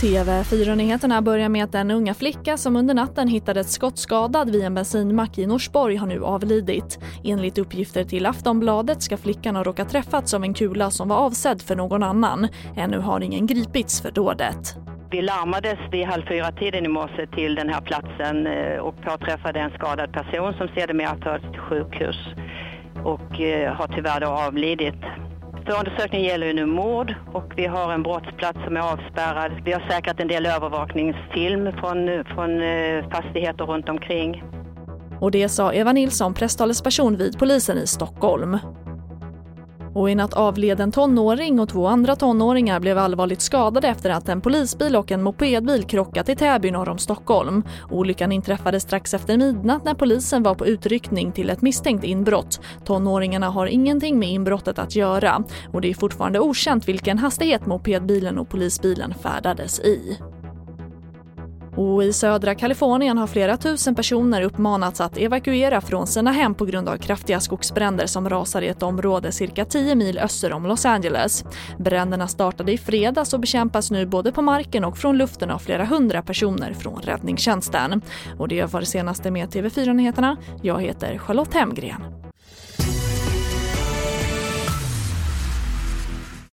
TV4-nyheterna börjar med att den unga flicka som under natten hittades skottskadad vid en bensinmack i Norsborg har nu avlidit. Enligt uppgifter till Aftonbladet ska flickan ha råkat träffats av en kula som var avsedd för någon annan. Ännu har ingen gripits för dådet. Vi larmades vid halv fyra-tiden i morse till den här platsen eh, och påträffade en skadad person som sedermera fördes till sjukhus och eh, har tyvärr då avlidit. Förundersökningen gäller ju nu mord och vi har en brottsplats som är avspärrad. Vi har säkrat en del övervakningsfilm från, från eh, fastigheter runt omkring. Och det sa Eva Nilsson, presstalesperson vid polisen i Stockholm. Och i natt avled en tonåring och två andra tonåringar blev allvarligt skadade efter att en polisbil och en mopedbil krockat i Täby norr om Stockholm. Olyckan inträffade strax efter midnatt när polisen var på utryckning till ett misstänkt inbrott. Tonåringarna har ingenting med inbrottet att göra och det är fortfarande okänt vilken hastighet mopedbilen och polisbilen färdades i. Och I södra Kalifornien har flera tusen personer uppmanats att evakuera från sina hem på grund av kraftiga skogsbränder som rasar i ett område cirka 10 mil öster om Los Angeles. Bränderna startade i fredags och bekämpas nu både på marken och från luften av flera hundra personer från räddningstjänsten. Och det var det senaste med TV4 Nyheterna. Jag heter Charlotte Hemgren.